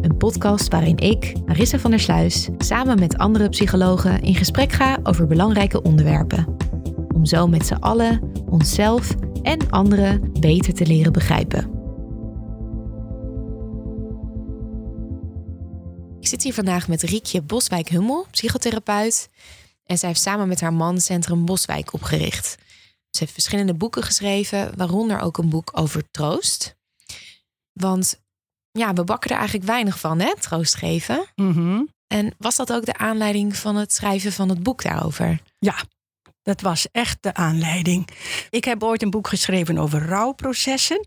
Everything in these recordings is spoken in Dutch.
Een podcast waarin ik, Marissa van der Sluis, samen met andere psychologen in gesprek ga over belangrijke onderwerpen. Om zo met z'n allen onszelf en anderen beter te leren begrijpen. Ik zit hier vandaag met Riekje Boswijk-Hummel, psychotherapeut. En zij heeft samen met haar man Centrum Boswijk opgericht. Ze heeft verschillende boeken geschreven, waaronder ook een boek over troost. Want ja, we bakken er eigenlijk weinig van, hè? Troost geven. Mhm. En was dat ook de aanleiding van het schrijven van het boek daarover? Ja, dat was echt de aanleiding. Ik heb ooit een boek geschreven over rouwprocessen.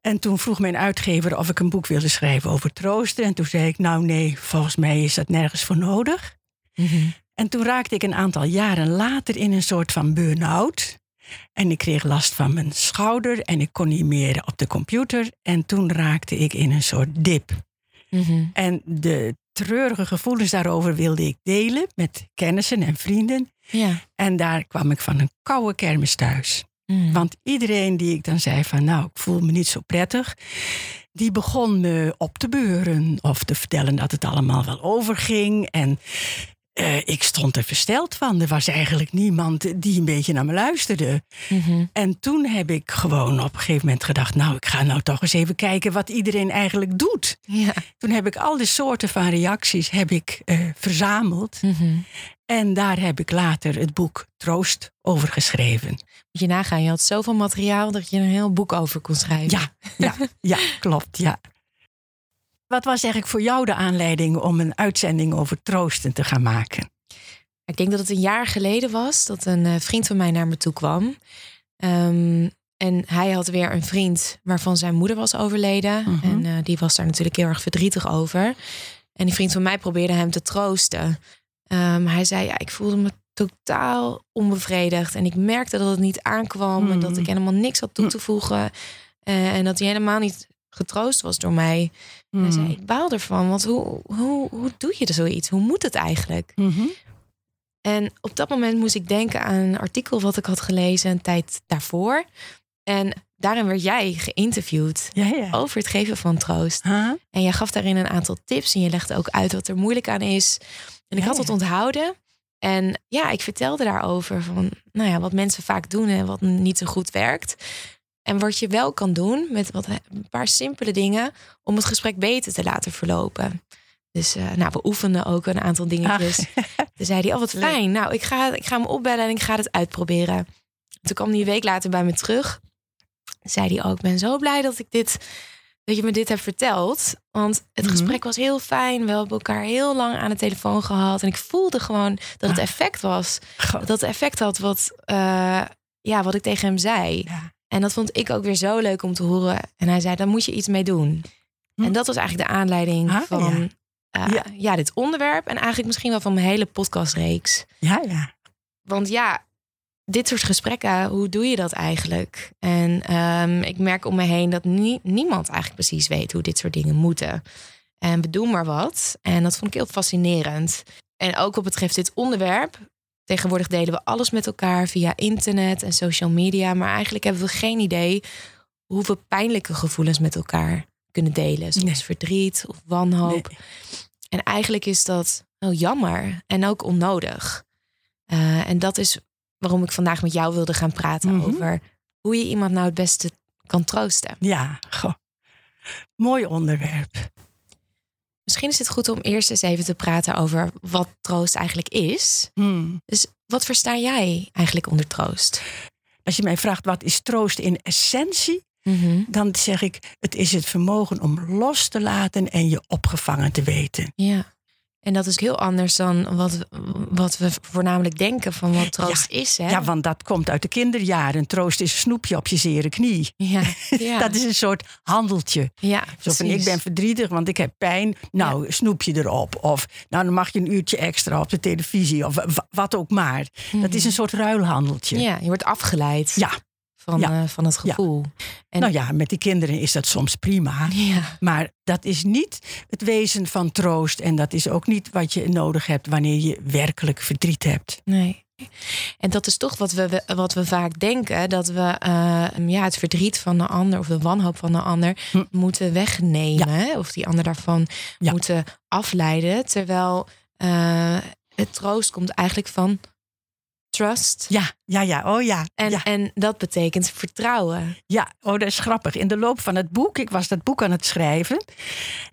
En toen vroeg mijn uitgever of ik een boek wilde schrijven over troosten. En toen zei ik, nou nee, volgens mij is dat nergens voor nodig. En toen raakte ik een aantal jaren later in een soort van burn-out. En ik kreeg last van mijn schouder en ik kon niet meer op de computer. En toen raakte ik in een soort dip. Mhm. En de treurige gevoelens daarover wilde ik delen met kennissen en vrienden. Ja. En daar kwam ik van een koude kermis thuis. Mm. Want iedereen die ik dan zei van nou, ik voel me niet zo prettig. Die begon me op te beuren of te vertellen dat het allemaal wel overging. En eh, ik stond er versteld van. Er was eigenlijk niemand die een beetje naar me luisterde. Mhm. En toen heb ik gewoon op een gegeven moment gedacht... nou, ik ga nou toch eens even kijken wat iedereen eigenlijk doet. Ja. Toen heb ik al die soorten van reacties heb ik, eh, verzameld. Mhm. En daar heb ik later het boek Troost over geschreven. Moet je nagaan, je had zoveel materiaal dat je er een heel boek over kon schrijven. Ja, ja, ja, klopt, ja. Wat was eigenlijk voor jou de aanleiding om een uitzending over troosten te gaan maken? Ik denk dat het een jaar geleden was dat een eh, vriend van mij naar me toe kwam. Ehm, en hij had weer een vriend waarvan zijn moeder was overleden. Mhm. En eh, die was daar natuurlijk heel erg verdrietig over. En die vriend van mij probeerde hem te troosten. Ehm, hij zei, ja, ik voelde me totaal onbevredigd. En ik merkte dat het niet aankwam. En dat ik Mhm. helemaal niks had toe te voegen. Eh, en dat hij helemaal niet getroost was door mij. Hij Hmm. zei, ik baal ervan. Want hoe, hoe, hoe doe je er zoiets? Hoe moet het eigenlijk? Mhm. En op dat moment moest ik denken aan een artikel wat ik had gelezen een tijd daarvoor. En daarin werd jij geïnterviewd Ja, ja. over het geven van troost. Huh? En jij gaf daarin een aantal tips en je legde ook uit wat er moeilijk aan is. En ik Ja, had het ja. onthouden. En ja, ik vertelde daarover van, nou ja, wat mensen vaak doen en wat niet zo goed werkt. En wat je wel kan doen met wat, een paar simpele dingen om het gesprek beter te laten verlopen. Dus eh, nou, we oefenden ook een aantal dingetjes. Toen zei hij, oh wat fijn. Nou, ik ga, ik ga hem opbellen en ik ga het uitproberen. Toen kwam hij een week later bij me terug. Zei hij, oh, ik ben zo blij dat ik dit, dat je me dit hebt verteld. Want het Mhm. gesprek was heel fijn. We hebben elkaar heel lang aan de telefoon gehad. En ik voelde gewoon dat het Ah. effect was. Dat het effect had wat, eh, ja, wat ik tegen hem zei. Ja. En dat vond ik ook weer zo leuk om te horen. En hij zei, daar moet je iets mee doen. Hm. En dat was eigenlijk de aanleiding Ah, van ja. eh, Ja. ja, dit onderwerp. En eigenlijk misschien wel van mijn hele podcastreeks. ja, ja. Want ja, dit soort gesprekken, hoe doe je dat eigenlijk? En ehm, ik merk om me heen dat nie- niemand eigenlijk precies weet hoe dit soort dingen moeten. En we doen maar wat. En dat vond ik heel fascinerend. en ook wat betreft dit onderwerp. Tegenwoordig delen we alles met elkaar via internet en social media. Maar eigenlijk hebben we geen idee hoeveel pijnlijke gevoelens met elkaar kunnen delen. Zoals Nee. verdriet of wanhoop. Nee. En eigenlijk is dat heel jammer en ook onnodig. Eh, en dat is waarom ik vandaag met jou wilde gaan praten Mhm. over hoe je iemand nou het beste kan troosten. Ja, goh. mooi onderwerp. Misschien is het goed om eerst eens even te praten over wat troost eigenlijk is. Hmm. Dus wat versta jij eigenlijk onder troost? Als je mij vraagt wat is troost in essentie, Mhm. dan zeg ik het is het vermogen om los te laten en je opgevangen te weten. Ja. En dat is heel anders dan wat, wat we voornamelijk denken van wat troost is. Hè? Ja, want dat komt uit de kinderjaren. Troost is een snoepje op je zere knie. ja. ja. Dat is een soort handeltje. ja, Zo van, ik ben verdrietig, want ik heb pijn. Nou, snoepje erop. Of nou, dan mag je een uurtje extra op de televisie. Of wa- wat ook maar. Dat is een soort ruilhandeltje. Mhm. Ja, je wordt afgeleid Ja. Van, Ja. eh, van het Ja. gevoel. En, Nou ja, met die kinderen is dat soms prima. ja. Maar dat is niet het wezen van troost. En dat is ook niet wat je nodig hebt wanneer je werkelijk verdriet hebt. Nee. En dat is toch wat we, wat we vaak denken: dat we eh, ja, het verdriet van de ander of de wanhoop van de ander Hm. moeten wegnemen. Of die ander daarvan moeten afleiden. Terwijl eh, het troost komt eigenlijk van trust. Ja, ja, ja, oh ja. En, ja, en dat betekent vertrouwen. ja, oh, dat is grappig. In de loop van het boek, ik was dat boek aan het schrijven.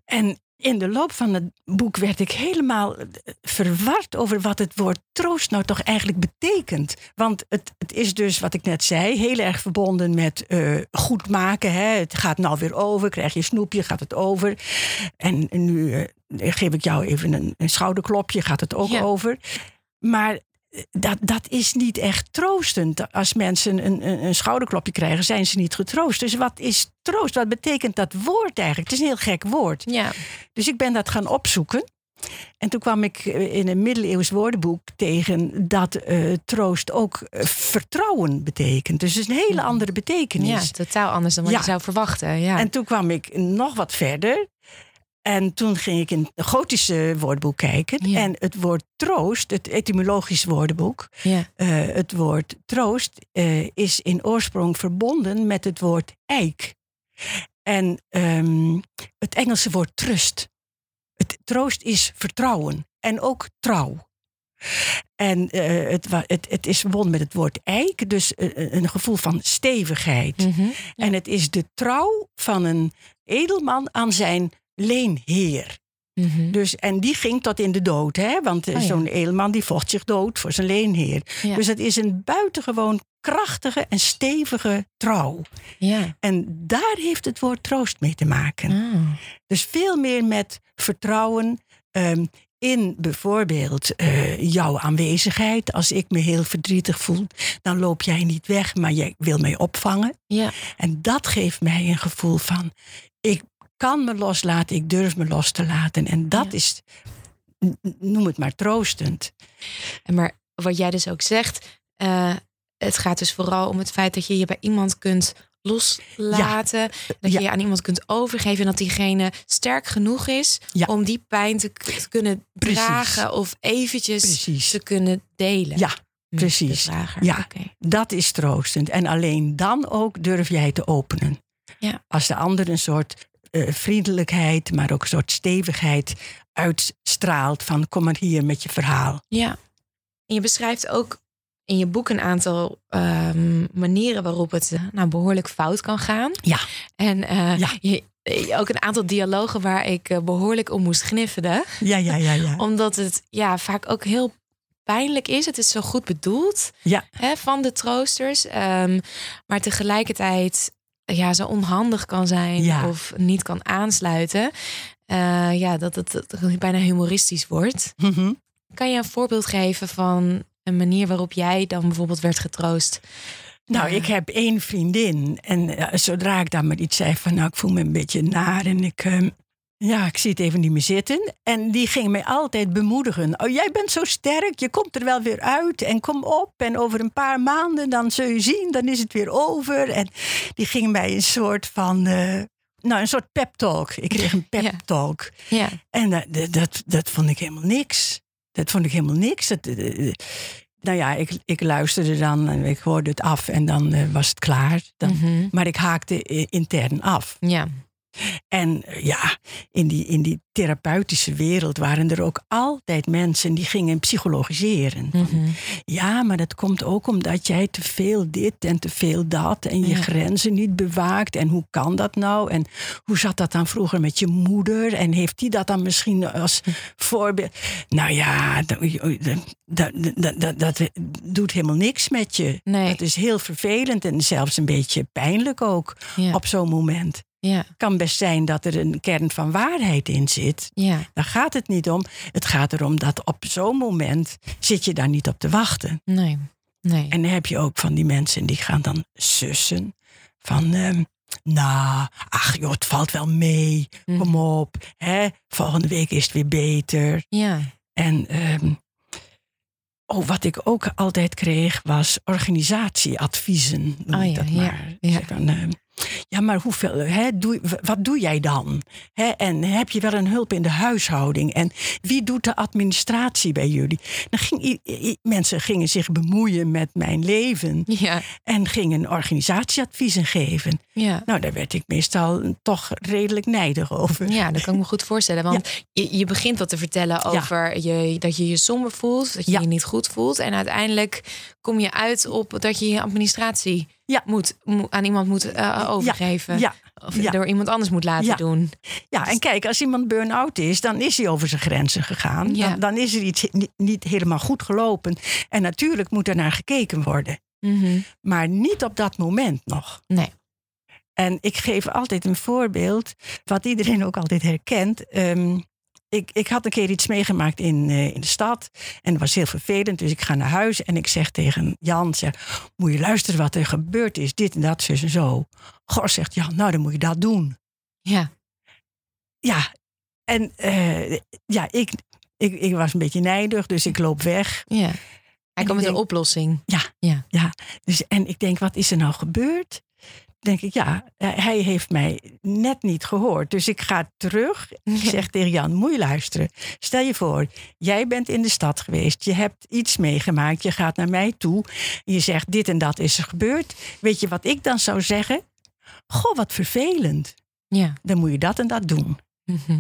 En in de loop van het boek werd ik helemaal eh, verward over wat het woord troost nou toch eigenlijk betekent. Want het, het is dus, wat ik net zei, heel erg verbonden met eh, goed maken. Hè? Het gaat nou weer over, krijg je snoepje, gaat het over. En nu eh, geef ik jou even een, een schouderklopje, gaat het ook Ja. over. Maar dat, dat is niet echt troostend. Als mensen een, een, een schouderklopje krijgen, zijn ze niet getroost. Dus wat is troost? Wat betekent dat woord eigenlijk? Het is een heel gek woord. Ja, Dus ik ben dat gaan opzoeken. En toen kwam ik eh, in een middeleeuws woordenboek tegen dat eh, troost ook eh, vertrouwen betekent. Dus het is een hele andere betekenis. ja, totaal anders dan wat Ja. je zou verwachten. Ja. En toen kwam ik nog wat verder. En toen ging ik in het gotische woordenboek kijken. Ja. En het woord troost, het etymologisch woordenboek, ja. eh, het woord troost eh, is in oorsprong verbonden met het woord eik. En ehm, het Engelse woord trust. Het troost is vertrouwen en ook trouw. En eh, het, het, het is verbonden met het woord eik, dus een gevoel van stevigheid. Mhm. En het is de trouw van een edelman aan zijn leenheer. Mhm. Dus, en die ging tot in de dood, hè? want eh, Oh ja. zo'n edelman die vocht zich dood voor zijn leenheer. Ja. Dus het is een buitengewoon krachtige en stevige trouw. ja. En daar heeft het woord troost mee te maken. Ah. Dus veel meer met vertrouwen ehm, in bijvoorbeeld eh, jouw aanwezigheid. Als ik me heel verdrietig voel, dan loop jij niet weg, maar jij wil mij opvangen. Ja. En dat geeft mij een gevoel van: ik kan me loslaten, ik durf me los te laten. En dat Ja. is, noem het maar troostend. En Maar wat jij dus ook zegt, eh, het gaat dus vooral om het feit dat je je bij iemand kunt loslaten. Dat Ja. je je aan iemand kunt overgeven. En dat diegene sterk genoeg is Ja. om die pijn te, kunnen Precies. dragen of eventjes Precies. te kunnen delen. Ja, met precies. Ja. Dat is troostend. En alleen dan ook durf jij te openen. Ja. Als de ander een soort eh, vriendelijkheid, maar ook een soort stevigheid uitstraalt van kom maar hier met je verhaal. Ja. En je beschrijft ook in je boek een aantal ehm, manieren waarop het eh, nou, behoorlijk fout kan gaan. Ja. En eh, Ja. je, ook een aantal dialogen waar ik eh, behoorlijk om moest gniffelen. Ja, ja, ja, ja. Omdat het ja, vaak ook heel pijnlijk is. Het is zo goed bedoeld Ja. hè, van de troosters. ehm, maar tegelijkertijd ja, zo onhandig kan zijn Ja. of niet kan aansluiten. Eh, ja, dat het, dat het bijna humoristisch wordt. Mhm. Kan je een voorbeeld geven van een manier waarop jij dan bijvoorbeeld werd getroost? Nou, Ja. ik heb één vriendin. En eh, zodra ik dan maar iets zei van... nou, ik voel me een beetje naar en ik... ja, ik zie het even niet meer zitten. En die ging mij altijd bemoedigen. Oh, jij bent zo sterk, je komt er wel weer uit. En kom op, en over een paar maanden, dan zul je zien, dan is het weer over. En die ging mij een soort van... eh, nou, een soort pep talk. Ik kreeg een pep talk. Ja, En dat, dat, dat vond ik helemaal niks. dat vond ik helemaal niks. Dat, eh, nou ja, ik, ik luisterde dan en ik hoorde het af en dan eh, was het klaar. Dan, Mhm. Maar ik haakte eh, intern af. Ja. En eh, ja, in die, in die therapeutische wereld waren er ook altijd mensen die gingen psychologiseren. Mhm. Ja, maar dat komt ook omdat jij te veel dit en te veel dat en je Ja. grenzen niet bewaakt. En hoe kan dat nou? En hoe zat dat dan vroeger met je moeder? En heeft die dat dan misschien als voorbeeld? Nou ja, dat, dat, dat, dat, dat doet helemaal niks met je. Nee. Dat is heel vervelend en zelfs een beetje pijnlijk ook Ja. op zo'n moment. Ja. Het kan best zijn dat er een kern van waarheid in zit. Ja. Daar gaat het niet om. Het gaat erom dat op zo'n moment zit je daar niet op te wachten. Nee. Nee. En dan heb je ook van die mensen die gaan dan sussen. Van, ehm, nou, ach joh, het valt wel mee. Mhm. Kom op. Hè? Volgende week is het weer beter. Ja. En ehm, oh, wat ik ook altijd kreeg was organisatieadviezen. noem Oh ik ja, dat maar. ja. Zeg Van, ehm, ja, maar hoeveel, hè, doe, wat doe jij dan? Hè, en heb je wel een hulp in de huishouding? En wie doet de administratie bij jullie? Dan ging, mensen gingen zich bemoeien met mijn leven Ja. en gingen organisatieadviezen geven. Ja. Nou, daar werd ik meestal toch redelijk nijdig over. Ja, dat kan ik me goed voorstellen. Want je, je begint wat te vertellen over je, dat je je somber voelt, dat je je niet goed voelt. En uiteindelijk kom je uit op dat je je administratie Ja. moet, mo- aan iemand moet eh, overgeven. Ja, Of door iemand anders moet laten doen. Ja, en kijk, als iemand burn-out is, dan is hij over zijn grenzen gegaan. Ja. Dan, dan is er iets niet, niet helemaal goed gelopen. En natuurlijk moet er naar gekeken worden. Mhm. Maar niet op dat moment nog. Nee. En ik geef altijd een voorbeeld, wat iedereen ook altijd herkent. Ehm, ik, ik had een keer iets meegemaakt in, eh, in de stad. En dat was heel vervelend. Dus ik ga naar huis en ik zeg tegen Jan: zeg, Moet je luisteren wat er gebeurd is? Dit en dat, zus en zo. Goh, zegt Jan, nou dan moet je dat doen. Ja. Ja, en eh, ja, ik, ik, ik was een beetje nijdig, dus ik loop weg. ja. Hij komt met een oplossing. Dus, en ik denk, wat is er nou gebeurd? Denk ik, ja, eh, hij heeft mij net niet gehoord. Dus ik ga terug. Ik zeg tegen Jan, moet je luisteren. Stel je voor, jij bent in de stad geweest. Je hebt iets meegemaakt. Je gaat naar mij toe. Je zegt, dit en dat is er gebeurd. Weet je wat ik dan zou zeggen? Goh, wat vervelend. Ja. Dan moet je dat en dat doen. Mhm.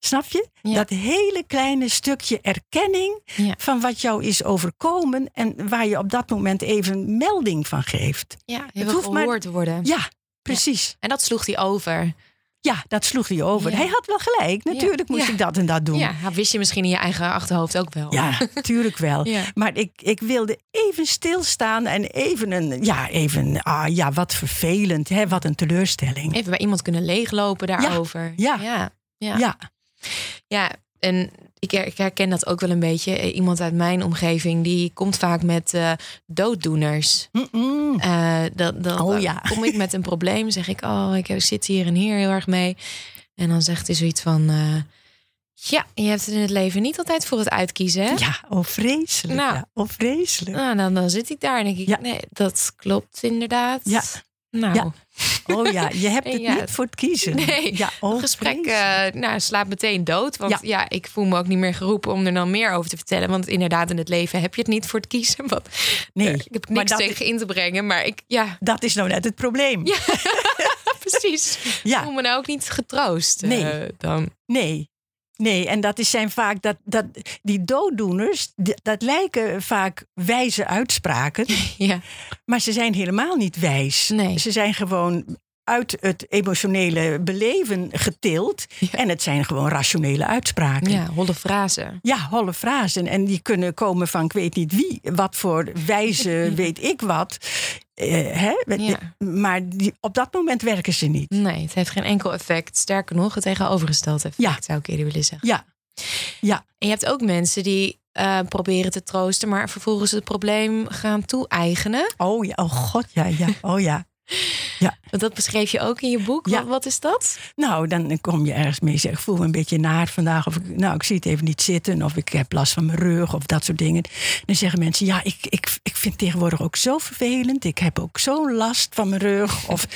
Snap je? Ja. Dat hele kleine stukje erkenning Ja. van wat jou is overkomen en waar je op dat moment even melding van geeft. Ja, Het hoeft maar- gehoord te worden. Ja, precies. En dat sloeg hij over. Ja, dat sloeg hij over. Hij had wel gelijk. Natuurlijk moest ik dat en dat doen. Ja, dat wist je misschien in je eigen achterhoofd ook wel. Ja, tuurlijk wel. Maar ik, ik wilde even stilstaan en even een, ja, even, ah ja, wat vervelend, hè, wat een teleurstelling. Even bij iemand kunnen leeglopen daarover. Ja. ja. ja. Ja, en ik, her- ik herken dat ook wel een beetje. Eh, Iemand uit mijn omgeving die komt vaak met eh, dooddoeners. Eh, dat, dan Oh ja. kom ik met een probleem, zeg ik, oh, ik zit hier en hier heel erg mee. En dan zegt hij zoiets van, ja, je hebt het in het leven niet altijd voor het uitkiezen, hè? ja, oh vreselijk. Nou. ja. Oh vreselijk. Nou, dan, dan zit ik daar en denk ik, Ja. nee, dat klopt inderdaad. Ja. Nou, Ja. Oh ja, je hebt het Ja. niet voor het kiezen. Nee, ja, oh, het gesprek vreselijk. eh, nou, slaat meteen dood. Want Ja. ja. ik voel me ook niet meer geroepen om er dan meer over te vertellen. Want inderdaad, in het leven heb je het niet voor het kiezen. Want, Nee, eh, ik heb niks tegen in te brengen. Maar ik, ja, Dat is nou net het probleem. Ja. precies. Ja. Ik voel me nou ook niet getroost. eh, Nee. dan. Nee. Nee, en dat is zijn vaak dat, dat die dooddoeners, dat lijken vaak wijze uitspraken, Ja. maar ze zijn helemaal niet wijs. Nee. Ze zijn gewoon uit het emotionele beleven getild Ja. en het zijn gewoon rationele uitspraken. ja, holle frase. Ja, holle frazen. En die kunnen komen van ik weet niet wie, wat voor wijze weet ik wat. Eh, hè? Ja. Maar die, op dat moment werken ze niet. Nee, het heeft geen enkel effect. Sterker nog, het tegenovergestelde effect Ja. zou ik eerder willen zeggen. Ja, ja, En je hebt ook mensen die eh, proberen te troosten, maar vervolgens het probleem gaan toe-eigenen. oh ja, oh god, ja, ja, oh ja. Ja. Dat beschreef je ook in je boek. Ja. Wat, wat is dat? Nou, dan kom je ergens mee. Zeg, ik voel me een beetje naar vandaag. Of ik, nou, ik zie het even niet zitten. Of ik heb last van mijn rug. Of dat soort dingen. Dan zeggen mensen: Ja, ik, ik, ik vind het tegenwoordig ook zo vervelend. Ik heb ook zo'n last van mijn rug. Of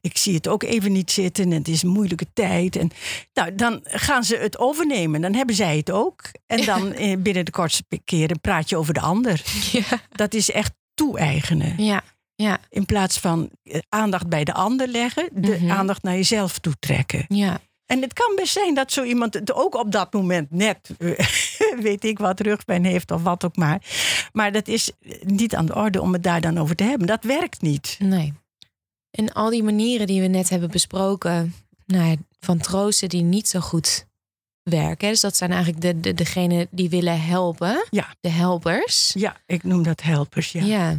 ik zie het ook even niet zitten. En het is een moeilijke tijd. En nou, dan gaan ze het overnemen. Dan hebben zij het ook. En dan eh, binnen de kortste keren praat je over de ander. Ja. Dat is echt toe-eigenen. Ja. Ja. In plaats van eh, aandacht bij de ander leggen, de Mhm. aandacht naar jezelf toetrekken. Ja. En het kan best zijn dat zo iemand het ook op dat moment net, eh, weet ik wat, rugpijn heeft of wat ook maar. Maar dat is niet aan de orde om het daar dan over te hebben. Dat werkt niet. Nee. En al die manieren die we net hebben besproken, nou ja, van troosten die niet zo goed werken. Dus dat zijn eigenlijk de, de, degenen die willen helpen. Ja. De helpers. Ja, ik noem dat helpers. Ja. Ja.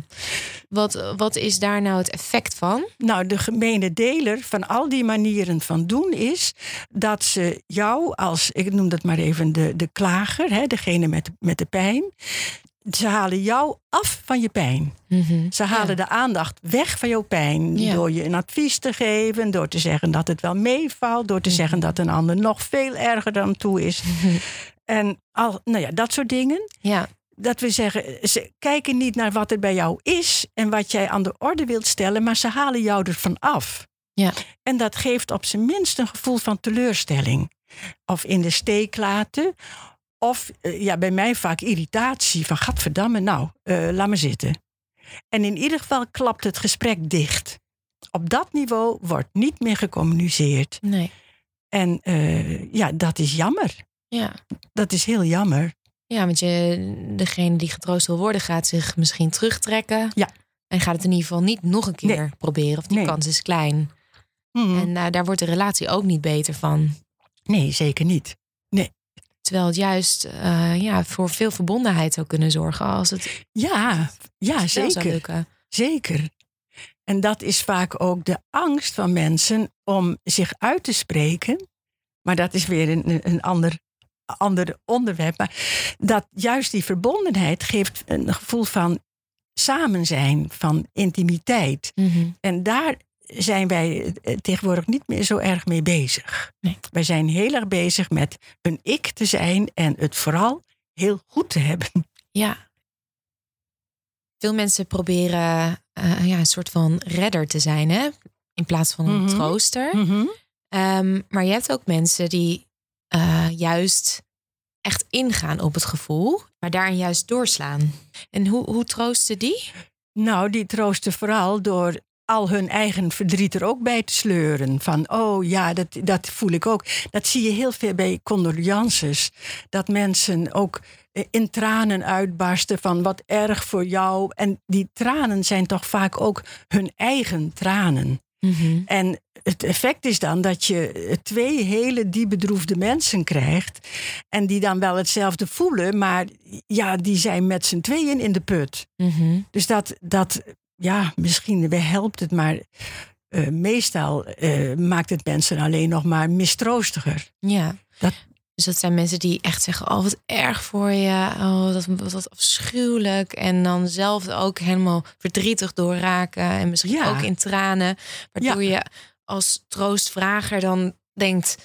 Wat, wat is daar nou het effect van? Nou, de gemene deler van al die manieren van doen is dat ze jou als, ik noem dat maar even de, de klager, hè, degene met, met de pijn, ze halen jou af van je pijn. Mhm. Ze halen Ja. de aandacht weg van jouw pijn. Ja. Door je een advies te geven, door te zeggen dat het wel meevalt, door te zeggen dat een ander nog veel erger dan toe is. En al, nou ja, dat soort dingen. Ja. Dat we zeggen, ze kijken niet naar wat er bij jou is en wat jij aan de orde wilt stellen, maar ze halen jou ervan af. Ja. En dat geeft op zijn minst een gevoel van teleurstelling. Of in de steek laten. Of eh, ja, bij mij vaak irritatie van gadverdamme, nou, eh, laat me zitten. En in ieder geval klapt het gesprek dicht. Op dat niveau wordt niet meer gecommuniceerd. Nee. En eh, ja, dat is jammer. Ja. Dat is heel jammer. Ja, want je, degene die getroost wil worden gaat zich misschien terugtrekken. Ja. En gaat het in ieder geval niet nog een keer Nee. proberen. Of die Nee. kans is klein. Mhm. En daar wordt de relatie ook niet beter van. Nee, zeker niet. Terwijl het juist eh, ja, voor veel verbondenheid zou kunnen zorgen als het Ja, ja zeker. Zeker. En dat is vaak ook de angst van mensen om zich uit te spreken. Maar dat is weer een, een ander, ander onderwerp. Maar dat juist die verbondenheid geeft een gevoel van samen zijn, van intimiteit. Mhm. En daar zijn wij eh, tegenwoordig niet meer zo erg mee bezig. Nee. Wij zijn heel erg bezig met een ik te zijn en het vooral heel goed te hebben. Ja. Veel mensen proberen eh, ja, een soort van redder te zijn, hè? In plaats van een Mhm. trooster. Mhm. Ehm, maar je hebt ook mensen die eh, juist echt ingaan op het gevoel, maar daarin juist doorslaan. En hoe, hoe troosten die? Nou, die troosten vooral door al hun eigen verdriet er ook bij te sleuren. Van, oh ja, dat, dat voel ik ook. Dat zie je heel veel bij condolences. Dat mensen ook eh, in tranen uitbarsten van wat erg voor jou. En die tranen zijn toch vaak ook hun eigen tranen. En het effect is dan dat je eh, twee hele diep bedroefde mensen krijgt. En die dan wel hetzelfde voelen, maar ja, die zijn met z'n tweeën in de put. Mhm. Dus dat, dat ja, misschien helpt het, maar eh, meestal eh, maakt het mensen alleen nog maar mistroostiger. Ja. Dat- Dus dat zijn mensen die echt zeggen: Oh, wat erg voor je. Oh, dat, wat, wat afschuwelijk. En dan zelf ook helemaal verdrietig doorraken. En misschien Ja. ook in tranen. Waardoor je als troostvrager dan denkt: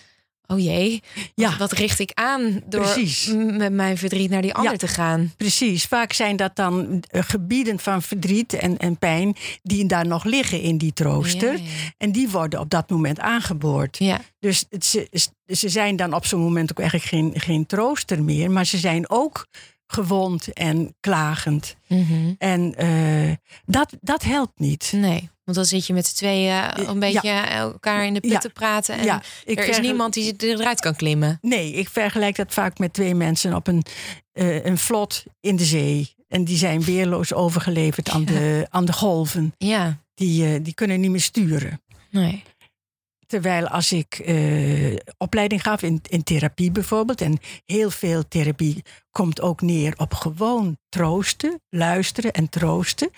Oh jee, Ja. wat, richt ik aan door Precies. met mijn verdriet naar die ander Ja. te gaan? Precies, vaak zijn dat dan eh, gebieden van verdriet en, en pijn die daar nog liggen in die trooster. Ja. En die worden op dat moment aangeboord. Ja, Dus het, ze, ze zijn dan op zo'n moment ook eigenlijk geen, geen trooster meer, maar ze zijn ook gewond en klagend. Mhm. En eh, dat, dat helpt niet. nee. Want dan zit je met z'n tweeën een beetje elkaar in de put Ja. te praten. En ja, er is niemand die eruit kan klimmen. Nee, ik vergelijk dat vaak met twee mensen op een, eh, een vlot in de zee. En die zijn weerloos overgeleverd aan, de, aan de golven. Ja, Die, eh, die kunnen niet meer sturen. nee. Terwijl als ik eh, opleiding gaf in, in therapie bijvoorbeeld, en heel veel therapie komt ook neer op gewoon troosten, luisteren en troosten.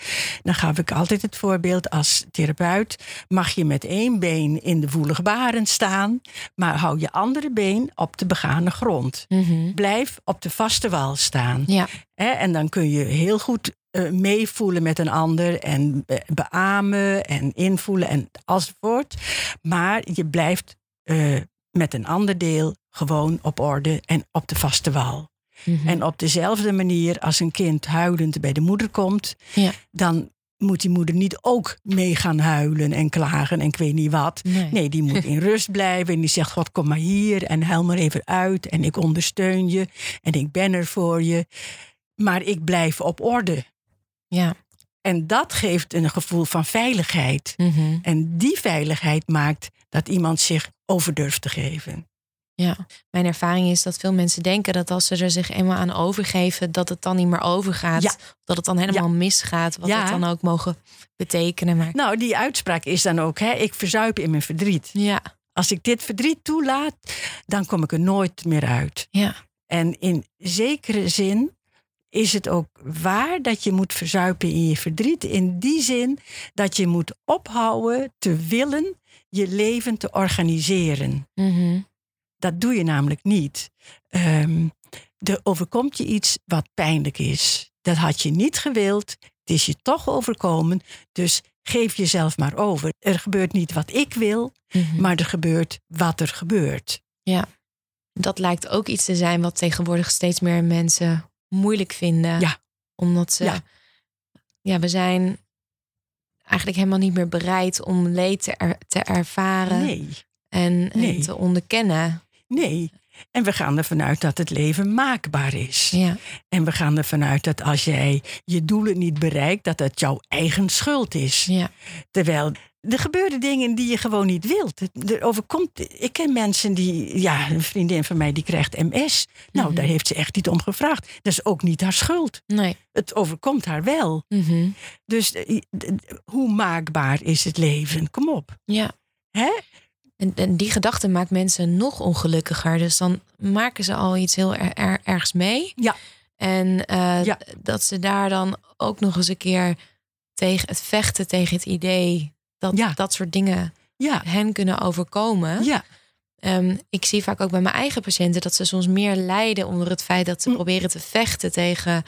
Dan gaf ik altijd het voorbeeld als therapeut: mag je met één been in de woelige baren staan, maar hou je andere been op de begane grond. Mhm. Blijf op de vaste wal staan. Ja. Hè, en dan kun je heel goed eh, meevoelen met een ander en be- beamen en invoelen en enzovoort. Maar je blijft eh, met een ander deel gewoon op orde en op de vaste wal. Mhm. En op dezelfde manier als een kind huilend bij de moeder komt, Ja. dan moet die moeder niet ook mee gaan huilen en klagen en ik weet niet wat. Nee. Nee, die moet in rust blijven en die zegt: God, kom maar hier en huil maar even uit en ik ondersteun je en ik ben er voor je. Maar ik blijf op orde. Ja. En dat geeft een gevoel van veiligheid. Mhm. En die veiligheid maakt dat iemand zich over durft te geven. Ja, mijn ervaring is dat veel mensen denken dat als ze er zich eenmaal aan overgeven, dat het dan niet meer overgaat. Ja. Dat het dan helemaal misgaat, wat Ja. het dan ook mogen betekenen. Maar Nou, die uitspraak is dan ook: hè, ik verzuip in mijn verdriet. ja, Als ik dit verdriet toelaat, dan kom ik er nooit meer uit. ja, En in zekere zin is het ook waar dat je moet verzuipen in je verdriet. In die zin dat je moet ophouden te willen je leven te organiseren. Mhm. Dat doe je namelijk niet. Ehm, er overkomt je iets wat pijnlijk is. Dat had je niet gewild. Het is je toch overkomen. Dus geef jezelf maar over. Er gebeurt niet wat ik wil, Mhm. maar er gebeurt wat er gebeurt. dat lijkt ook iets te zijn wat tegenwoordig steeds meer mensen moeilijk vinden. Ja. Omdat ze, ja. Ja. we zijn eigenlijk helemaal niet meer bereid om leed te, er- te ervaren Nee. en, en te onderkennen. Nee. En we gaan ervan uit dat het leven maakbaar is. Ja, En we gaan ervan uit dat als jij je doelen niet bereikt, dat het jouw eigen schuld is. ja, Terwijl er gebeuren dingen die je gewoon niet wilt. Er overkomt, ik ken mensen die, ja, een vriendin van mij die krijgt MS. Nou, Mhm. daar heeft ze echt niet om gevraagd. Dat is ook niet haar schuld. nee. Het overkomt haar wel. Mhm. Dus eh, hoe maakbaar is het leven? Kom op. Ja. Hè? En, en die gedachte maakt mensen nog ongelukkiger. Dus dan maken ze al iets heel er, er- ergs mee. Ja. En eh, Ja. dat ze daar dan ook nog eens een keer tegen het vechten tegen het idee dat Ja. dat soort dingen Ja, hen kunnen overkomen. ja, Ehm, ik zie vaak ook bij mijn eigen patiënten dat ze soms meer lijden onder het feit dat ze Mm. proberen te vechten tegen,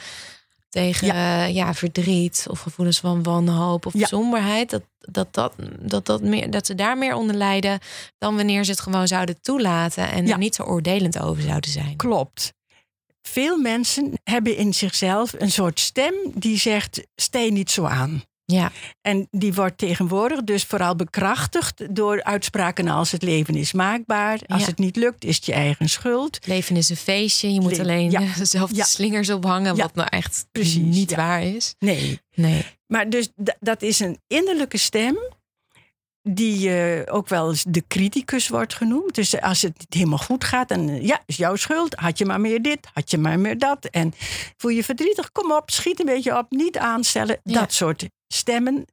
tegen ja. ja, verdriet of gevoelens van wanhoop of Ja. somberheid. Dat, dat, dat, dat, dat, meer, dat ze daar meer onder lijden dan wanneer ze het gewoon zouden toelaten en Ja. er niet zo oordelend over zouden zijn. klopt. Veel mensen hebben in zichzelf een soort stem die zegt: sta je niet zo aan. Ja, En die wordt tegenwoordig dus vooral bekrachtigd door uitspraken als het leven is maakbaar. Als Ja. het niet lukt, is het je eigen schuld. leven is een feestje. Je moet Le- alleen ja. zelf de Ja. slingers ophangen, wat nou echt Precies, niet waar is. Nee. Nee. Maar dus dat is een innerlijke stem die eh, ook wel eens de criticus wordt genoemd. Dus als het niet helemaal goed gaat, dan eh, ja, is jouw schuld. Had je maar meer dit, had je maar meer dat. En voel je verdrietig, kom op, schiet een beetje op, niet aanstellen. Ja. Dat soort stemmen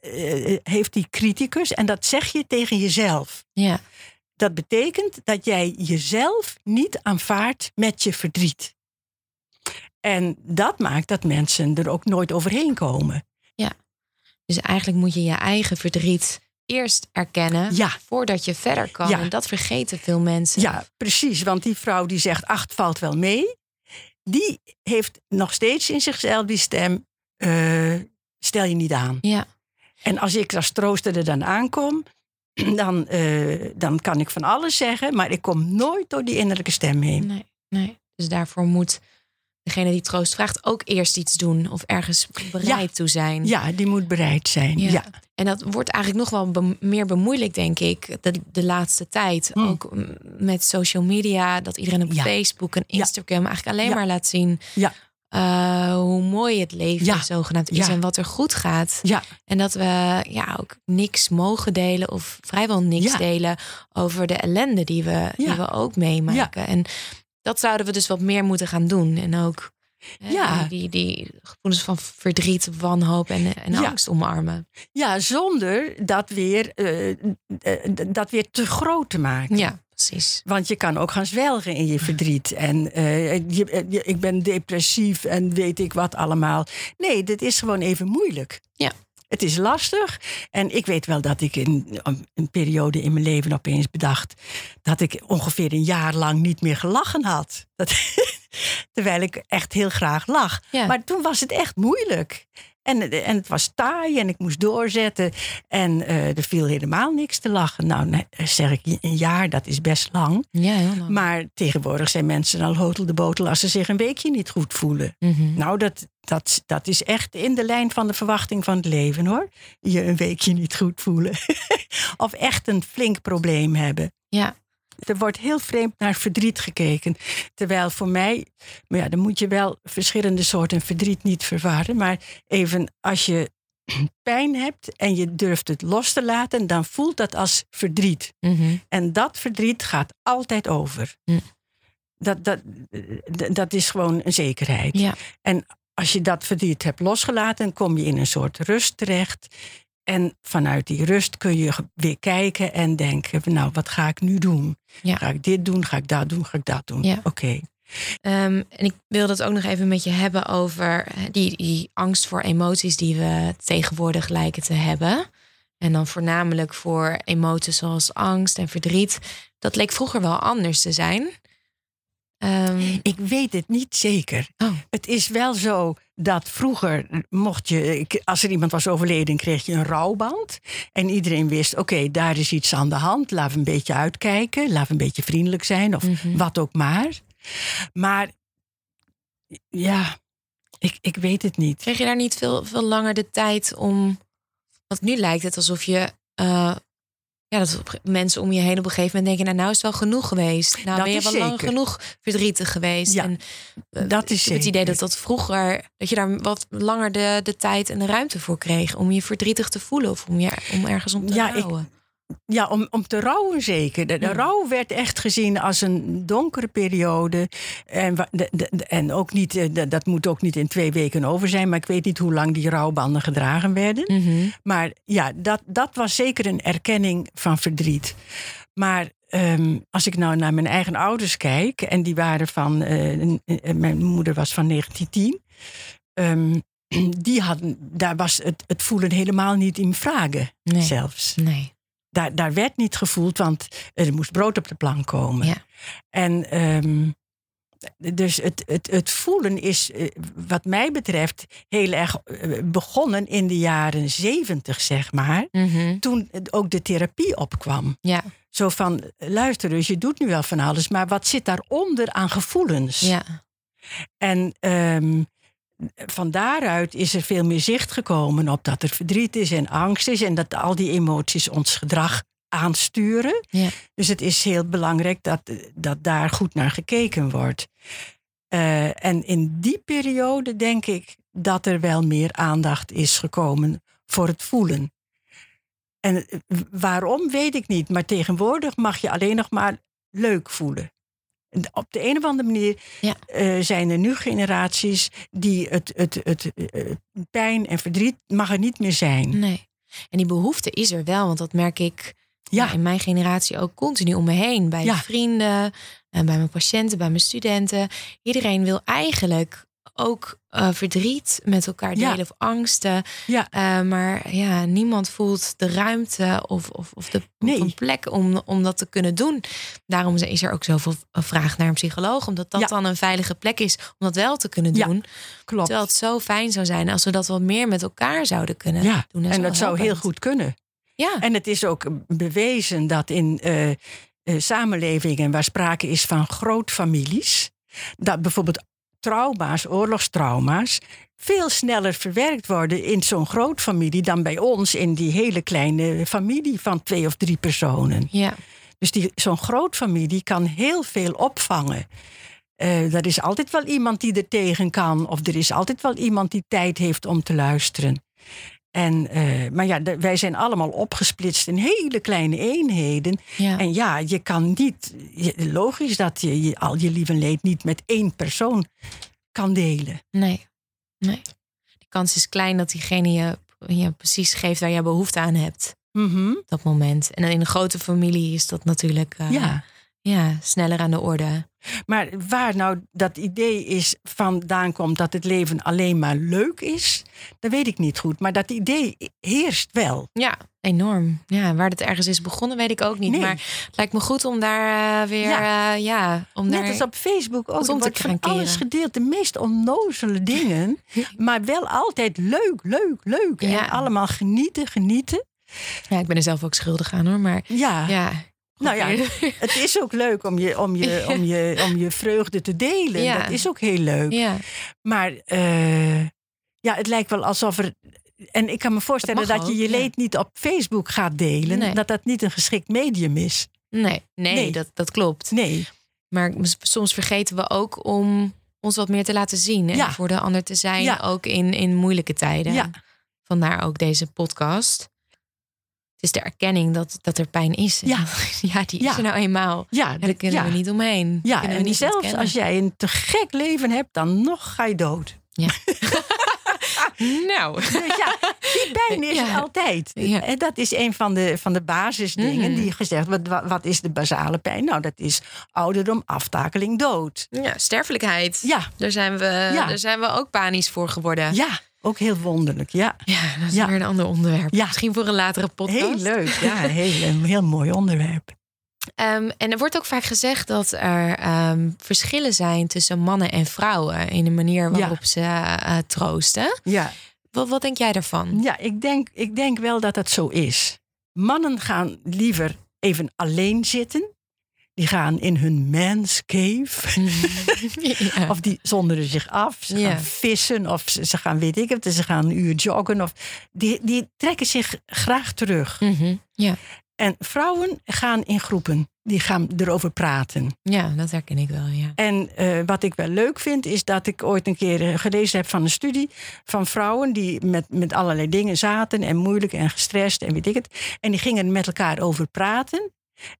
eh, heeft die criticus. En dat zeg je tegen jezelf. Ja, Dat betekent dat jij jezelf niet aanvaardt met je verdriet. En dat maakt dat mensen er ook nooit overheen komen. dus eigenlijk moet je je eigen verdriet eerst erkennen Ja. voordat je verder kan. Ja. En dat vergeten veel mensen. Ja, precies. Want die vrouw die zegt acht valt wel mee. Die heeft nog steeds in zichzelf die stem. eh, stel je niet aan. Ja, En als ik als trooster er dan aankom. Dan, eh, dan kan ik van alles zeggen. Maar ik kom nooit door die innerlijke stem heen. nee, nee. Dus daarvoor moet degene die troost vraagt ook eerst iets doen of ergens bereid toe zijn. Ja, die moet bereid zijn. Ja. Ja. En dat wordt eigenlijk nog wel be- meer bemoeilijk, denk ik, de, de laatste tijd. Hmm. Ook met social media, dat iedereen op Ja. Facebook en. Instagram eigenlijk alleen maar laat zien Eh, hoe mooi het leven Ja. zogenaamd is Ja. en wat er goed gaat. Ja. En dat we ja, ook niks mogen delen of vrijwel niks delen over de ellende die we, die we ook meemaken. En dat zouden we dus wat meer moeten gaan doen. En ook Ja. die, die gevoelens van verdriet, wanhoop en, en Ja. angst omarmen. Ja, zonder dat weer, eh, eh, dat weer te groot te maken. Ja, precies. Want je kan ook gaan zwelgen in je verdriet. En eh, je, je- ik ben depressief en weet ik wat allemaal. Nee, dit is gewoon even moeilijk. Ja. Het is lastig. En ik weet wel dat ik in een, periode in mijn leven opeens bedacht... dat ik ongeveer een jaar lang niet meer gelachen had. Dat, terwijl ik echt heel graag lag. Ja. Maar toen was het echt moeilijk. En, en het was taai en ik moest doorzetten. En eh, er viel helemaal niks te lachen. Nou, zeg ik, een jaar, dat is best lang. Ja, heel lang. Maar tegenwoordig zijn mensen al hotel de botel als ze zich een weekje niet goed voelen. Mhm. Nou, dat, dat, dat is echt in de lijn van de verwachting van het leven hoor. Je een weekje niet goed voelen. of echt een flink probleem hebben. Ja. Er wordt heel vreemd naar verdriet gekeken. Terwijl voor mij, maar ja, dan moet je wel verschillende soorten verdriet niet verwarren. Maar even als je pijn hebt en je durft het los te laten, dan voelt dat als verdriet. Mhm. En dat verdriet gaat altijd over. Dat, dat, dat is gewoon een zekerheid. Ja. En als je dat verdriet hebt losgelaten, kom je in een soort rust terecht. En vanuit die rust kun je weer kijken en denken: nou, wat ga ik nu doen? Ja. Ga ik dit doen? Ga ik dat doen? Ga ik dat doen? Ja. Oké. Ehm, en ik wilde het ook nog even met je hebben over die, die angst voor emoties die we tegenwoordig lijken te hebben. En dan voornamelijk voor emoties zoals angst en verdriet. Dat leek vroeger wel anders te zijn. Ehm, Ik weet het niet zeker. oh, Het is wel zo dat vroeger mocht je, als er iemand was overleden, kreeg je een rouwband. En iedereen wist, oké, daar is iets aan de hand. We een beetje uitkijken. We een beetje vriendelijk zijn of Mhm. wat ook maar. Maar ja, ik, ik weet het niet. kreeg je daar niet veel, veel langer de tijd om. Want nu lijkt het alsof je. eh, ja, dat mensen om je heen op een gegeven moment denken: nou, nou is het wel genoeg geweest. Nou, Dat ben je wel lang genoeg verdrietig geweest. Ja, en, eh, dat is ik heb het idee dat dat vroeger, dat je daar wat langer de, de tijd en de ruimte voor kreeg om je verdrietig te voelen of om, je, om ergens om te Ja. Ja, om, om te rouwen zeker. De, de Ja. rouw werd echt gezien als een donkere periode. En, de, de- en ook niet, eh, dat moet ook niet in twee weken over zijn. Maar ik weet niet hoe lang die rouwbanden gedragen werden. Mhm. Maar ja, dat, dat was zeker een erkenning van verdriet. Maar ehm, als ik nou naar mijn eigen ouders kijk, en die waren van, eh, eh, mijn moeder was van 1910. ehm, die hadden, daar was het, het voelen helemaal niet in vragen Nee. zelfs. Nee. Daar, daar werd niet gevoeld, want er moest brood op de plank komen. Ja. En ehm, dus het, het, het voelen is, eh, wat mij betreft, heel erg eh, begonnen in de jaren zeventig, zeg maar. Mhm. Toen ook de therapie opkwam. Ja. Zo van, luister dus, je doet nu wel van alles, maar wat zit daaronder aan gevoelens? Ja. En ehm, van daaruit is er veel meer zicht gekomen op dat er verdriet is en angst is en dat al die emoties ons gedrag aansturen. Ja. Dus het is heel belangrijk dat, dat daar goed naar gekeken wordt. Eh, en in die periode denk ik dat er wel meer aandacht is gekomen voor het voelen. En eh, waarom weet ik niet, maar tegenwoordig mag je alleen nog maar leuk voelen. Op de een of andere manier Ja. eh, zijn er nu generaties die het, het, het, eh, pijn en verdriet mag er niet meer zijn. Nee. En die behoefte is er wel, want dat merk ik ja. Ja. in mijn generatie ook continu om me heen. Bij Ja. vrienden, en bij mijn patiënten, bij mijn studenten. Iedereen wil eigenlijk ook eh, verdriet met elkaar Ja. delen of angsten. Ja. Eh, maar ja, niemand voelt de ruimte of, of, of de Nee. plek om, om dat te kunnen doen. Daarom is er ook zoveel vraag naar een psycholoog. Omdat dat Ja. dan een veilige plek is om dat wel te kunnen doen. Klopt. Terwijl het zo fijn zou zijn als we dat wat meer met elkaar zouden kunnen doen. en dat zou heel goed kunnen. Ja, En het is ook bewezen dat in eh, eh, samenlevingen waar sprake is van grootfamilies, dat bijvoorbeeld trauma's, oorlogstrauma's, veel sneller verwerkt worden in zo'n grootfamilie dan bij ons in die hele kleine familie van twee of drie personen. ja. Dus die, zo'n grootfamilie kan heel veel opvangen. Eh, er is altijd wel iemand die er tegen kan, of er is altijd wel iemand die tijd heeft om te luisteren. En, eh, maar ja, de- wij zijn allemaal opgesplitst in hele kleine eenheden. ja. En ja, je kan niet. je- logisch dat je, je al je lieve leed niet met één persoon kan delen. Nee. nee. De kans is klein dat diegene je, je precies geeft waar je behoefte aan hebt. Op Dat moment. En in een grote familie is dat natuurlijk eh, Ja. ja, sneller aan de orde. Maar waar nou dat idee is vandaan komt dat het leven alleen maar leuk is, dat weet ik niet goed. Maar dat idee heerst wel. Ja, enorm. Ja, waar het ergens is begonnen, weet ik ook niet. Nee. Maar het lijkt me goed om daar eh, weer, ja, ja om Net daar... als op Facebook ook. om te wordt van alles gedeeld. De meest onnozele dingen. maar wel altijd leuk, leuk, leuk. Ja. En allemaal genieten, genieten. Ja, ik ben er zelf ook schuldig aan hoor, maar Ja, ja. Nou ja, het is ook leuk om je, om je, om je, om je vreugde te delen. Ja. Dat is ook heel leuk. Ja, Maar eh, ja, het lijkt wel alsof er. En ik kan me voorstellen Dat je je ja. leed niet op Facebook gaat delen. Nee. Dat dat niet een geschikt medium is. nee, nee, Nee. Dat, dat klopt. Nee. Maar soms vergeten we ook om ons wat meer te laten zien. En Ja. voor de ander te zijn, ook in, in moeilijke tijden. Ja. Vandaar ook deze podcast. Het is de erkenning dat, dat er pijn is. Ja. ja, die is Ja. er nou eenmaal. Ja, En daar kunnen ja. we niet omheen. Ja, Kunnen we en niet zelfs als jij een te gek leven hebt, dan nog ga je dood. Nou, Dus ja, die pijn is Ja. er altijd. Ja. En dat is een van de, van de basisdingen Mhm. die gezegd wat, wat, wat is de basale pijn? Nou, dat is ouderdom, aftakeling, dood. ja, sterfelijkheid. Ja, Daar, zijn we, Ja. daar zijn we ook panisch voor geworden. ja, ook heel wonderlijk. Ja, Ja, dat is Ja. weer een ander onderwerp. Ja. Misschien voor een latere podcast. heel leuk. Ja, heel, een heel mooi onderwerp. Ehm, en er wordt ook vaak gezegd dat er ehm, verschillen zijn tussen mannen en vrouwen in de manier waarop ze eh, troosten. Ja, Wat, wat denk jij daarvan? ja ik, denk, ik denk wel dat dat zo is. Mannen gaan liever even alleen zitten. Die gaan in hun man's cave. ja. Of die zonderen zich af. Ze Ja. gaan vissen of ze, ze gaan, weet ik het, ze gaan een uur joggen. Of, die, die trekken zich graag terug. Mhm. ja. En vrouwen gaan in groepen. Die gaan erover praten. ja, dat herken ik wel. Ja. En eh, wat ik wel leuk vind, is dat ik ooit een keer eh, gelezen heb van een studie van vrouwen die met, met allerlei dingen zaten en moeilijk en gestrest en weet ik het. En die gingen met elkaar over praten.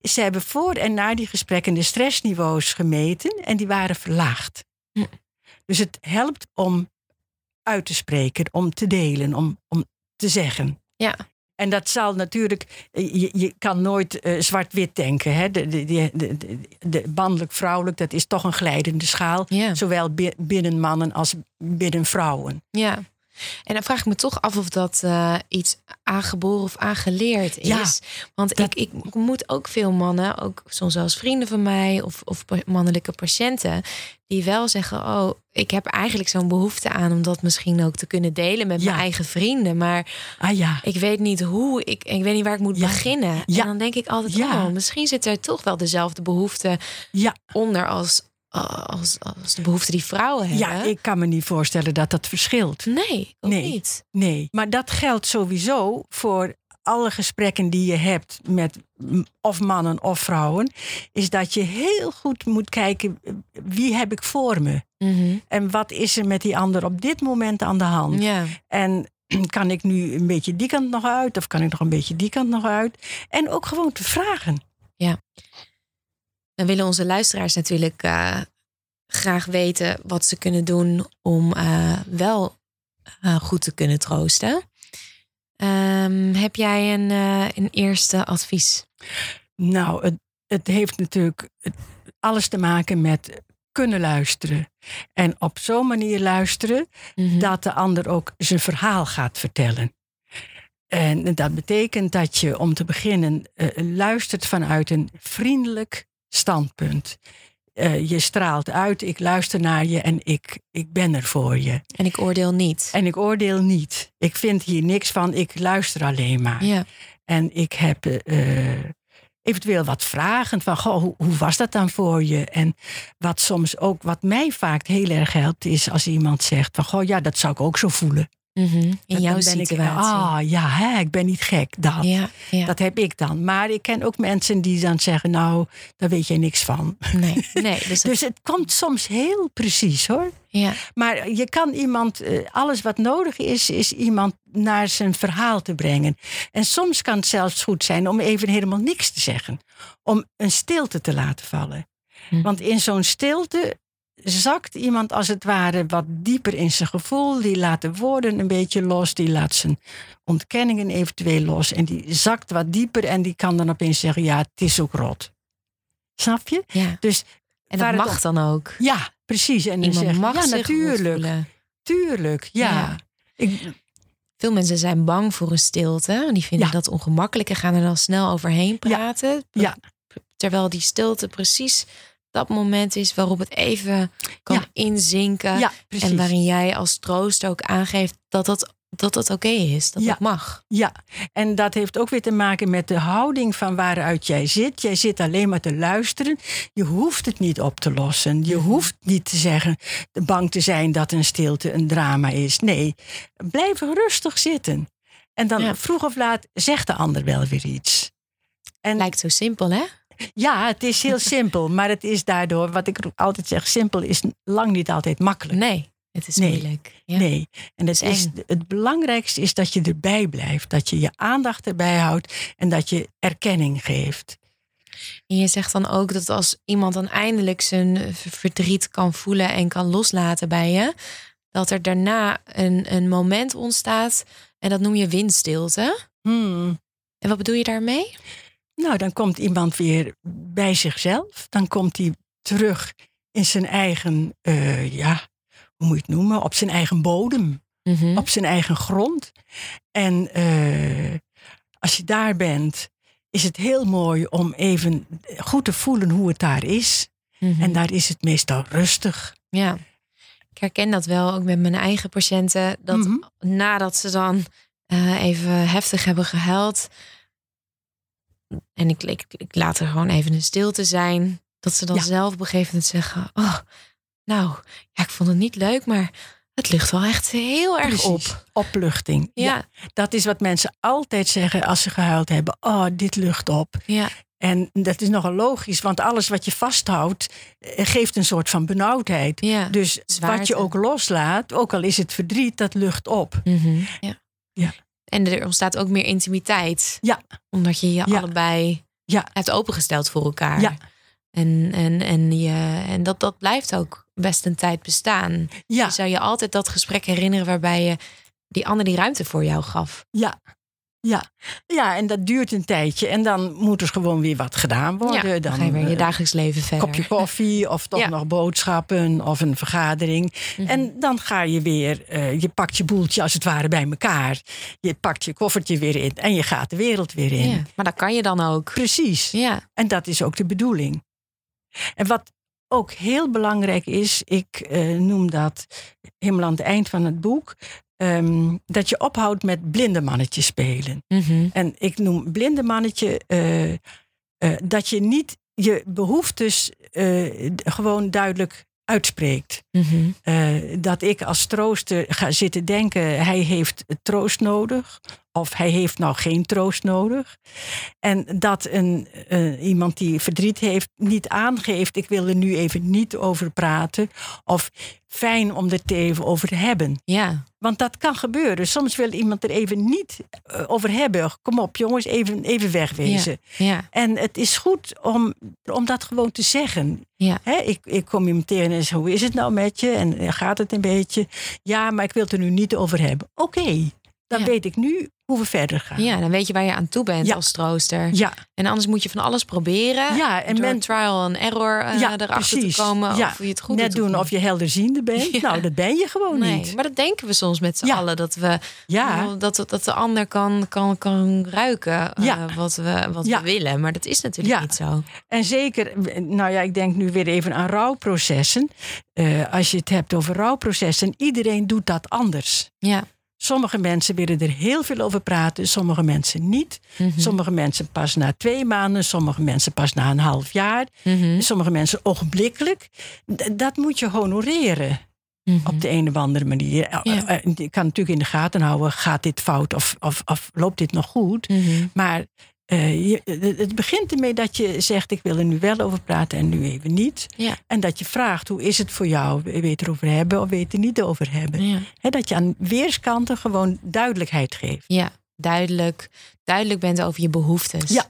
Ze hebben voor en na die gesprekken de stressniveaus gemeten en die waren verlaagd. Hm. Dus het helpt om uit te spreken, om te delen, om, om te zeggen. Ja. En dat zal natuurlijk, eh, je, je kan nooit eh, zwart-wit denken. Hè? De, de, de, de, de- de mannelijk-vrouwelijk, dat is toch een glijdende schaal. Ja. Zowel bi- binnen mannen als binnen vrouwen. ja. En dan vraag ik me toch af of dat eh, iets aangeboren of aangeleerd is. Ja, Want dat- ik, ik moet ook veel mannen, ook soms eens vrienden van mij of, of mannelijke patiënten, die wel zeggen: Oh, ik heb eigenlijk zo'n behoefte aan om dat misschien ook te kunnen delen met Ja. mijn eigen vrienden. Maar Ah ja, ik weet niet hoe, ik, ik weet niet waar ik moet Ja. beginnen. Ja. En dan denk ik altijd: Ja. Oh, misschien zit er toch wel dezelfde behoefte onder als, als, als de behoefte die vrouwen hebben. ja, ik kan me niet voorstellen dat dat verschilt. Nee, ook Nee. niet. Nee, maar dat geldt sowieso voor alle gesprekken die je hebt met of mannen of vrouwen. Is dat je heel goed moet kijken, eh, wie heb ik voor me? Mhm. En wat is er met die ander op dit moment aan de hand? Ja. En kan ik nu een beetje die kant nog uit? Of kan ik nog een beetje die kant nog uit? En ook gewoon te vragen. Dan willen onze luisteraars natuurlijk eh, graag weten wat ze kunnen doen om eh, wel eh, goed te kunnen troosten. Ehm, heb jij een, een eerste advies? Nou, het, het heeft natuurlijk alles te maken met kunnen luisteren. En op zo'n manier luisteren Mhm. dat de ander ook zijn verhaal gaat vertellen. En dat betekent dat je om te beginnen luistert vanuit een vriendelijk standpunt. Eh, je straalt uit, ik luister naar je en ik, ik ben er voor je. En ik oordeel niet. En ik oordeel niet. Ik vind hier niks van, ik luister alleen maar. Ja. En ik heb eh, eventueel wat vragen van, goh, hoe, hoe was dat dan voor je? En wat soms ook, wat mij vaak heel erg helpt, is als iemand zegt van, goh, ja, dat zou ik ook zo voelen. Mhm. In Dan jouw ben situatie. Ah, ja, hè, ik ben niet gek. Dat. ja, ja. dat heb ik dan. Maar ik ken ook mensen die dan zeggen, nou, daar weet jij niks van. Nee, nee. Dus, dat- Dus het komt soms heel precies hoor. ja. Maar je kan iemand, eh, alles wat nodig is, is iemand naar zijn verhaal te brengen. En soms kan het zelfs goed zijn om even helemaal niks te zeggen. Om een stilte te laten vallen. Hm. Want in zo'n stilte zakt iemand als het ware wat dieper in zijn gevoel. Die laat de woorden een beetje los. Die laat zijn ontkenningen eventueel los. En die zakt wat dieper en die kan dan opeens zeggen, ja, het is ook rot. Snap je? Ja. Dus En dat mag dan ook. ja, precies. En Iemand zeg je, mag ja, natuurlijk. Tuurlijk, ja. Ja. Ik, Veel mensen zijn bang voor een stilte. Die vinden Ja. dat ongemakkelijk en gaan er dan snel overheen praten. Ja. Terwijl die stilte precies dat moment is waarop het even kan Ja. inzinken. ja, en waarin jij als troost ook aangeeft dat dat, dat, dat oké is. Dat Ja. dat mag. Ja, en dat heeft ook weer te maken met de houding van waaruit jij zit. Jij zit alleen maar te luisteren. Je hoeft het niet op te lossen. Je Mhm. hoeft niet te zeggen, bang te zijn dat een stilte een drama is. Nee, blijf rustig zitten. En dan Ja. vroeg of laat zegt de ander wel weer iets. En Lijkt zo simpel, hè? Ja, het is heel simpel, maar het is daardoor, wat ik altijd zeg, simpel is lang niet altijd makkelijk. Nee, het is Nee. moeilijk. Ja. Nee, en het, is het belangrijkste is dat je erbij blijft. Dat je je aandacht erbij houdt en dat je erkenning geeft. En je zegt dan ook dat als iemand dan eindelijk zijn verdriet kan voelen en kan loslaten bij je, dat er daarna een, een moment ontstaat en dat noem je windstilte. Hmm. En wat bedoel je daarmee? Nou, dan komt iemand weer bij zichzelf. Dan komt hij terug in zijn eigen, eh, ja, hoe moet je het noemen? Op zijn eigen bodem, Mhm. op zijn eigen grond. En eh, als je daar bent, is het heel mooi om even goed te voelen hoe het daar is. Mhm. En daar is het meestal rustig. Ja, ik herken dat wel ook met mijn eigen patiënten. Dat Mhm. nadat ze dan eh, even heftig hebben gehuild. En ik, ik, ik laat er gewoon even een stilte zijn. Dat ze dan Ja. zelf op een gegeven moment zeggen. Oh, nou, ja, ik vond het niet leuk, maar het lucht wel echt heel erg Precies. op. Opluchting. Ja, Dat is wat mensen altijd zeggen als ze gehuild hebben. Oh, dit lucht op. ja, En dat is nogal logisch, want alles wat je vasthoudt eh, geeft een soort van benauwdheid. ja. Dus Zwaarte. wat je ook loslaat, ook al is het verdriet, dat lucht op. Mhm, ja. Ja. En er ontstaat ook meer intimiteit. Ja. Omdat je je Ja. allebei Ja. hebt opengesteld voor elkaar. Ja. En, en, en, je, en dat, dat blijft ook best een tijd bestaan. Ja, Je zou je altijd dat gesprek herinneren waarbij je die ander die ruimte voor jou gaf. ja. Ja. ja, en dat duurt een tijdje. En dan moet er gewoon weer wat gedaan worden. ja, dan, ga je weer in je eh, dagelijks leven verder. kopje koffie of toch Ja. nog boodschappen of een vergadering. Mhm. En dan ga je weer, eh, je pakt je boeltje als het ware bij elkaar. Je pakt je koffertje weer in en je gaat de wereld weer in. ja, maar dat kan je dan ook. Precies. Ja. En dat is ook de bedoeling. En wat ook heel belangrijk is, ik eh, noem dat helemaal aan het eind van het boek, ehm, dat je ophoudt met blinde mannetje spelen. Mhm. En ik noem blinde mannetje eh, eh, dat je niet je behoeftes eh, gewoon duidelijk uitspreekt. Mhm. Dat ik als trooster ga zitten denken, hij heeft troost nodig. Of hij heeft nou geen troost nodig. En dat een, eh, iemand die verdriet heeft niet aangeeft, ik wil er nu even niet over praten. Of fijn om er het even over te hebben. ja. Want dat kan gebeuren. Soms wil iemand er even niet eh, over hebben. Kom op jongens, even, even wegwezen. Ja. En het is goed om, om dat gewoon te zeggen. Ja. Hè, ik, ik kom je meteen en zeg, hoe is het nou met je? En eh, gaat het een beetje? Ja, maar ik wil het er nu niet over hebben. Oké, dan Ja. weet ik nu hoe we verder gaan. ja, dan weet je waar je aan toe bent Ja. als trooster. ja, En anders moet je van alles proberen. Ja, en door men- trial en error eh, ja erachter precies. te komen ja. of je het goed Net doet doen of je helderziende bent. Ja. Nou, dat ben je gewoon Nee, niet. maar dat denken we soms met z'n allen. Dat, we, Ja, dat, dat de ander kan, kan, kan ruiken Ja. wat, we, wat we willen. Maar dat is natuurlijk niet zo. en zeker, nou ja, ik denk nu weer even aan rouwprocessen. Eh, als je het hebt over rouwprocessen, iedereen doet dat anders. Ja. Sommige mensen willen er heel veel over praten, sommige mensen niet. Mhm. Sommige mensen pas na twee maanden, sommige mensen pas na een half jaar, Mhm. sommige mensen ogenblikkelijk. Dat moet je honoreren Mhm. op de een of andere manier. Eh, Ja. eh, Je kan natuurlijk in de gaten houden, gaat dit fout of, of, of loopt dit nog goed? Maar eh, je, het- begint ermee dat je zegt, ik wil er nu wel over praten en nu even niet. Ja. En dat je vraagt, hoe is het voor jou? Het erover hebben of het er niet over hebben? Ja. Hè, dat je aan weerskanten gewoon duidelijkheid geeft. ja, duidelijk, duidelijk bent over je behoeftes. Ja.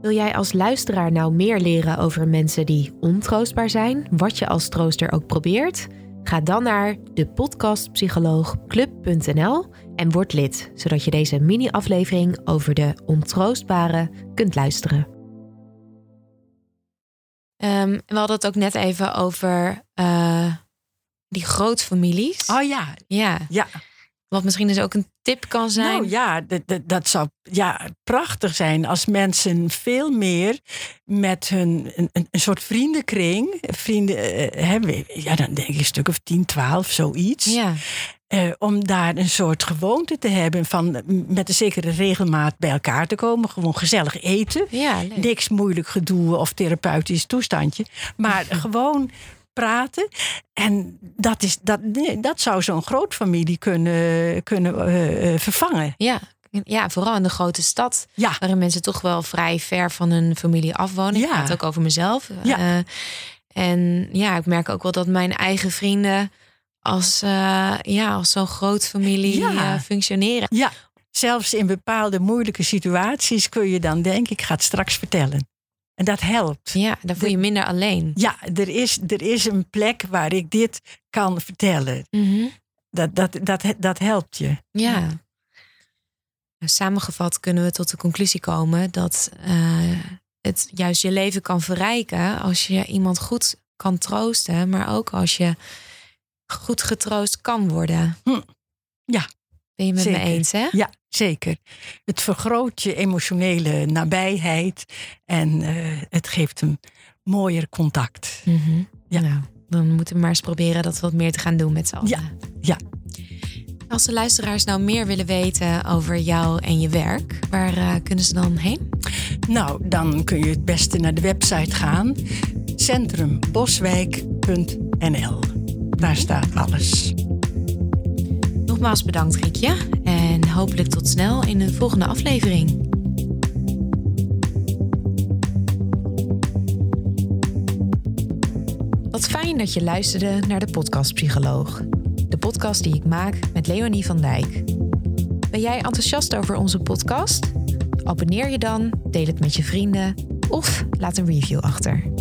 Wil jij als luisteraar nou meer leren over mensen die ontroostbaar zijn, wat je als trooster ook probeert? Ga dan naar de podcastpsycholoogclub.nl en word lid, zodat je deze mini-aflevering over de ontroostbare kunt luisteren. Ehm, we hadden het ook net even over uh, die grootfamilies. Oh ja. Ja. Ja. Wat misschien dus ook een tip kan zijn. Nou ja, dat, zou ja, prachtig zijn als mensen veel meer met hun een, een soort vriendenkring, vrienden uh, hebben, ja, dan denk ik een stuk of 10, 12, zoiets. Ja. Uh, om daar een soort gewoonte te hebben van met een zekere regelmaat bij elkaar te komen. Gewoon gezellig eten. Ja. Niks moeilijk gedoe of therapeutisch toestandje. Maar gewoon praten. En dat, is, dat, dat zou zo'n grootfamilie kunnen, kunnen uh, vervangen. Ja. Ja, vooral in de grote stad. Ja. Waarin mensen toch wel vrij ver van hun familie afwonen. Ja. Ik praat ook over mezelf. Ja. Uh, en ja, ik merk ook wel dat mijn eigen vrienden als, uh, ja, als zo'n grootfamilie Ja. uh, functioneren. Ja, zelfs in bepaalde moeilijke situaties kun je dan denken, ik ga het straks vertellen. En dat helpt. Ja, dan voel je minder alleen. Ja, er is, er is een plek waar ik dit kan vertellen. Mhm. Dat, dat, dat, dat helpt je. Ja. Nou, Samengevat kunnen we tot de conclusie komen dat uh, het juist je leven kan verrijken als je iemand goed kan troosten, maar ook als je goed getroost kan worden. Hm. Ja. Ben je met Zeker. me eens, hè? Ja, zeker. Het vergroot je emotionele nabijheid en uh, het geeft een mooier contact. Mm -hmm. Ja. Nou, dan moeten we maar eens proberen dat wat meer te gaan doen met z'n allen. Ja, ja. Als de luisteraars nou meer willen weten over jou en je werk, waar uh, kunnen ze dan heen? Nou, dan kun je het beste naar de website gaan. centrumboswijk.nl. Daar staat alles. Nogmaals bedankt, Riekje. En hopelijk tot snel in de volgende aflevering. Wat fijn dat je luisterde naar de Podcast Psycholoog. De podcast die ik maak met Leonie van Dijk. Ben jij enthousiast over onze podcast? Abonneer je dan, deel het met je vrienden of laat een review achter.